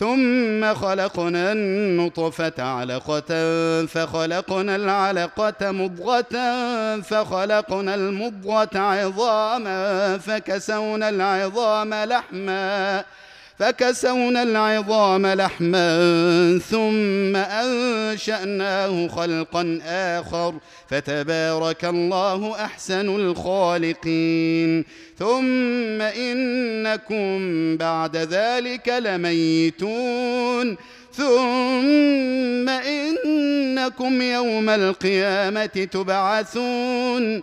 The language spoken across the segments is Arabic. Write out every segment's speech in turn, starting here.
ثم خلقنا النطفة علقة فخلقنا العلقة مضغة فخلقنا المضغة عظاما فكسونا العظام لحما. فكسونا العظام لحما ثم أنشأناه خلقا آخر فتبارك الله أحسن الخالقين. ثم إنكم بعد ذلك لميتون. ثم إنكم يوم القيامة تبعثون.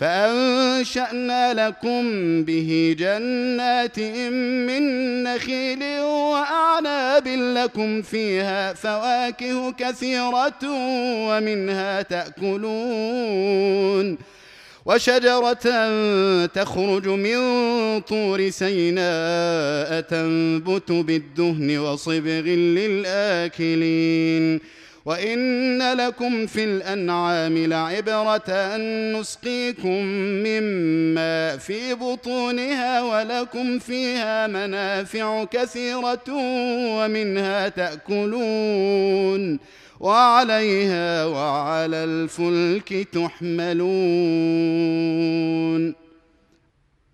فأنشأنا لكم به جنات من نخيل وأعناب لكم فيها فواكه كثيرة ومنها تأكلون وشجرة تخرج من طور سيناء تنبت بالدهن وصبغ للآكلين وان لكم في الانعام لعبره نسقيكم مما في بطونها ولكم فيها منافع كثيره ومنها تاكلون وعليها وعلى الفلك تحملون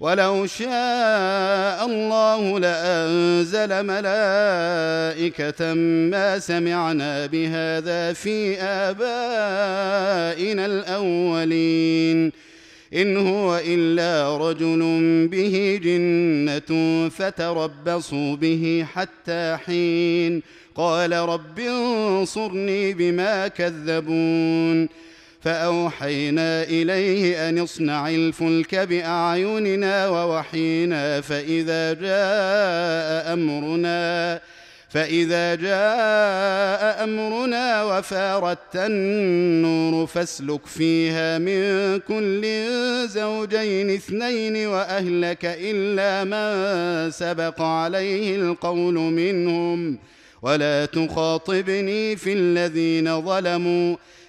ولو شاء الله لأنزل ملائكة ما سمعنا بهذا في آبائنا الأولين. إن هو إلا رجل به جنة فتربصوا به حتى حين. قال رب انصرني بما كذبون. فأوحينا إليه أن اصنع الفلك بأعيننا ووحينا فإذا جاء أمرنا فإذا جاء أمرنا وفارت النور فاسلك فيها من كل زوجين اثنين وأهلك إلا من سبق عليه القول منهم. ولا تخاطبني في الذين ظلموا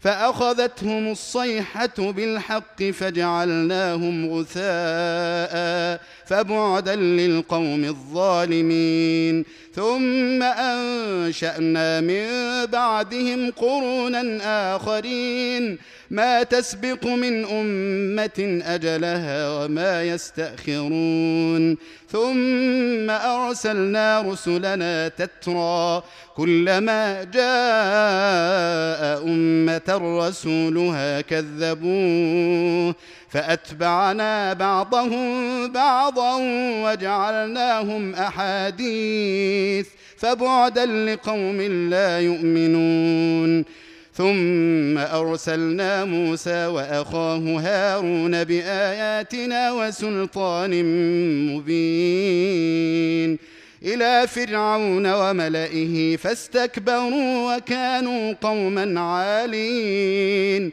فأخذتهم الصيحة بالحق فجعلناهم غثاء فبعدا للقوم الظالمين. ثم أنشأنا من بعدهم قرونا آخرين. ما تسبق من أمة أجلها وما يستأخرون. ثم أرسلنا رسلنا تترى. كلما جاء أمة رسولها كذبوه. فأتبعنا بعضهم بعضا وجعلناهم أحاديث فبعدا لقوم لا يؤمنون. ثم أرسلنا موسى وأخاه هارون بآياتنا وسلطان مبين. إلى فرعون وملئه فاستكبروا وكانوا قوما عالين.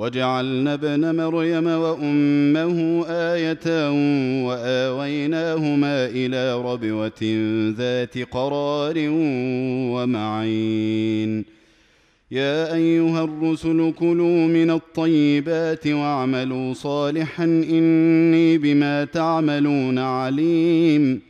وجعلنا ابن مريم وأمه آية وآويناهما إلى ربوة ذات قرار ومعين. يا أيها الرسل كلوا من الطيبات واعملوا صالحا إني بما تعملون عليم.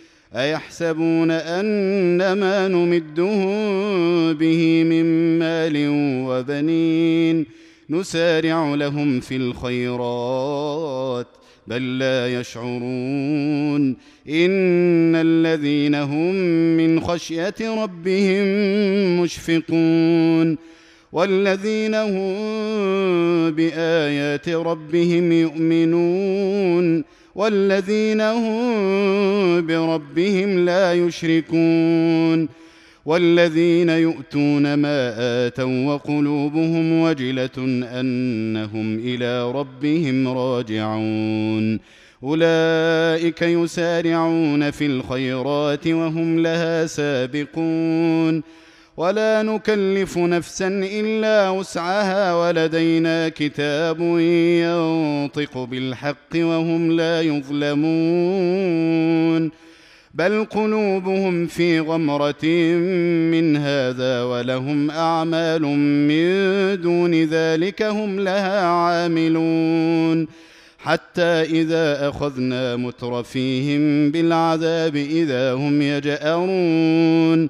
أيحسبون ان ما نمدهم به من مال وبنين نسارع لهم في الخيرات بل لا يشعرون إن الذين هم من خشية ربهم مشفقون والذين هم بآيات ربهم يؤمنون والذين هم بربهم لا يشركون والذين يؤتون ما آتوا وقلوبهم وجلة أنهم إلى ربهم راجعون أولئك يسارعون في الخيرات وهم لها سابقون ولا نكلف نفسا إلا وسعها ولدينا كتاب ينطق بالحق وهم لا يظلمون بل قلوبهم في غمرة من هذا ولهم أعمال من دون ذلك هم لها عاملون حتى إذا أخذنا مترفيهم بالعذاب إذا هم يجأرون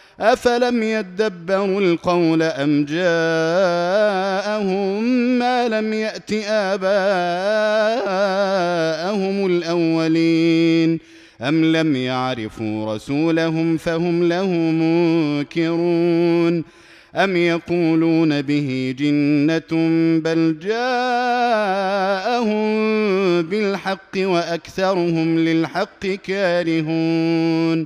افلم يدبروا القول ام جاءهم ما لم يات اباءهم الاولين أم لم يعرفوا رسولهم فهم له منكرون أم يقولون به جنة بل جاءهم بالحق وأكثرهم للحق كارهون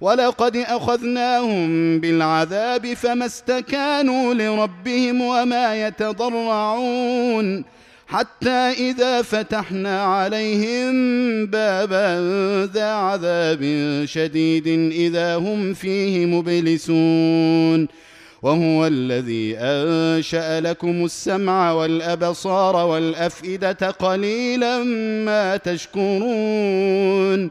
ولقد أخذناهم بالعذاب فما استكانوا لربهم وما يتضرعون حتى إذا فتحنا عليهم بابا ذا عذاب شديد إذا هم فيه مبلسون وهو الذي أنشأ لكم السمع والأبصار والأفئدة قليلا ما تشكرون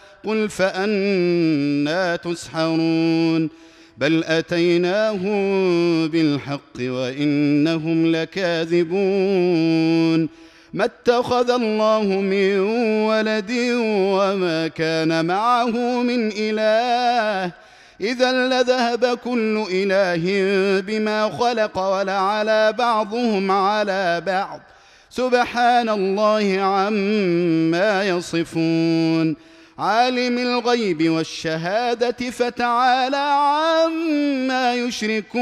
قل فأنا تسحرون بل أتيناهم بالحق وإنهم لكاذبون ما اتخذ الله من ولد وما كان معه من إله إذا لذهب كل إله بما خلق ولعلى بعضهم على بعض سبحان الله عما يصفون عالم الغيب والشهادة فتعالى عما يشركون.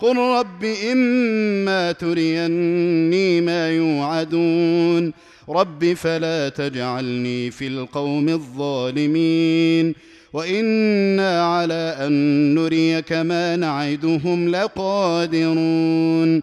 قل رب إما تريني ما يوعدون. رب فلا تجعلني في القوم الظالمين. وإنا على أن نريك ما نعدهم لقادرون.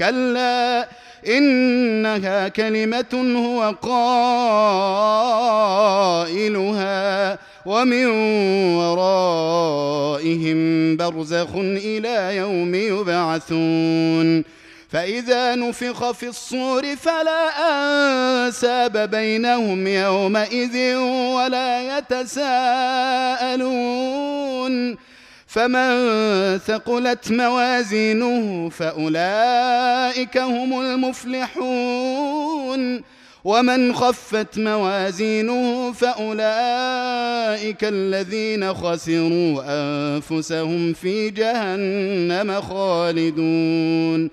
كلا إنها كلمة هو قائلها ومن ورائهم برزخ إلى يوم يبعثون. فإذا نفخ في الصور فلا أنساب بينهم يومئذ ولا يتساءلون. فمن ثقلت موازينه فاولئك هم المفلحون ومن خفت موازينه فاولئك الذين خسروا انفسهم في جهنم خالدون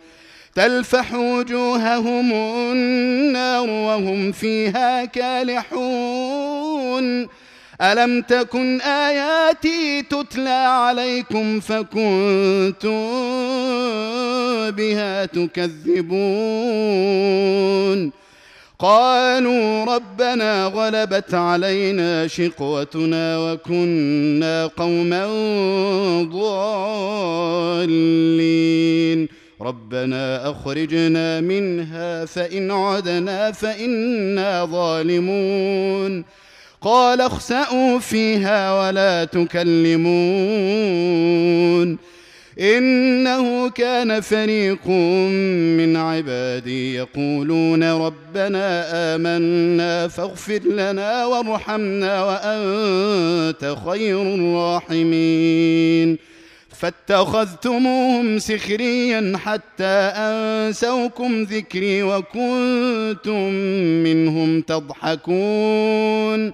تلفح وجوههم النار وهم فيها كالحون ألم تكن آياتي تتلى عليكم فكنتم بها تكذبون؟ قالوا ربنا غلبت علينا شقوتنا وكنا قوما ضالين. ربنا أخرجنا منها فإن عدنا فإنا ظالمون. قال اخسأوا فيها ولا تكلمون إنه كان فريق من عبادي يقولون ربنا آمنا فاغفر لنا وارحمنا وأنت خير الراحمين فاتخذتموهم سخريا حتى أنسوكم ذكري وكنتم منهم تضحكون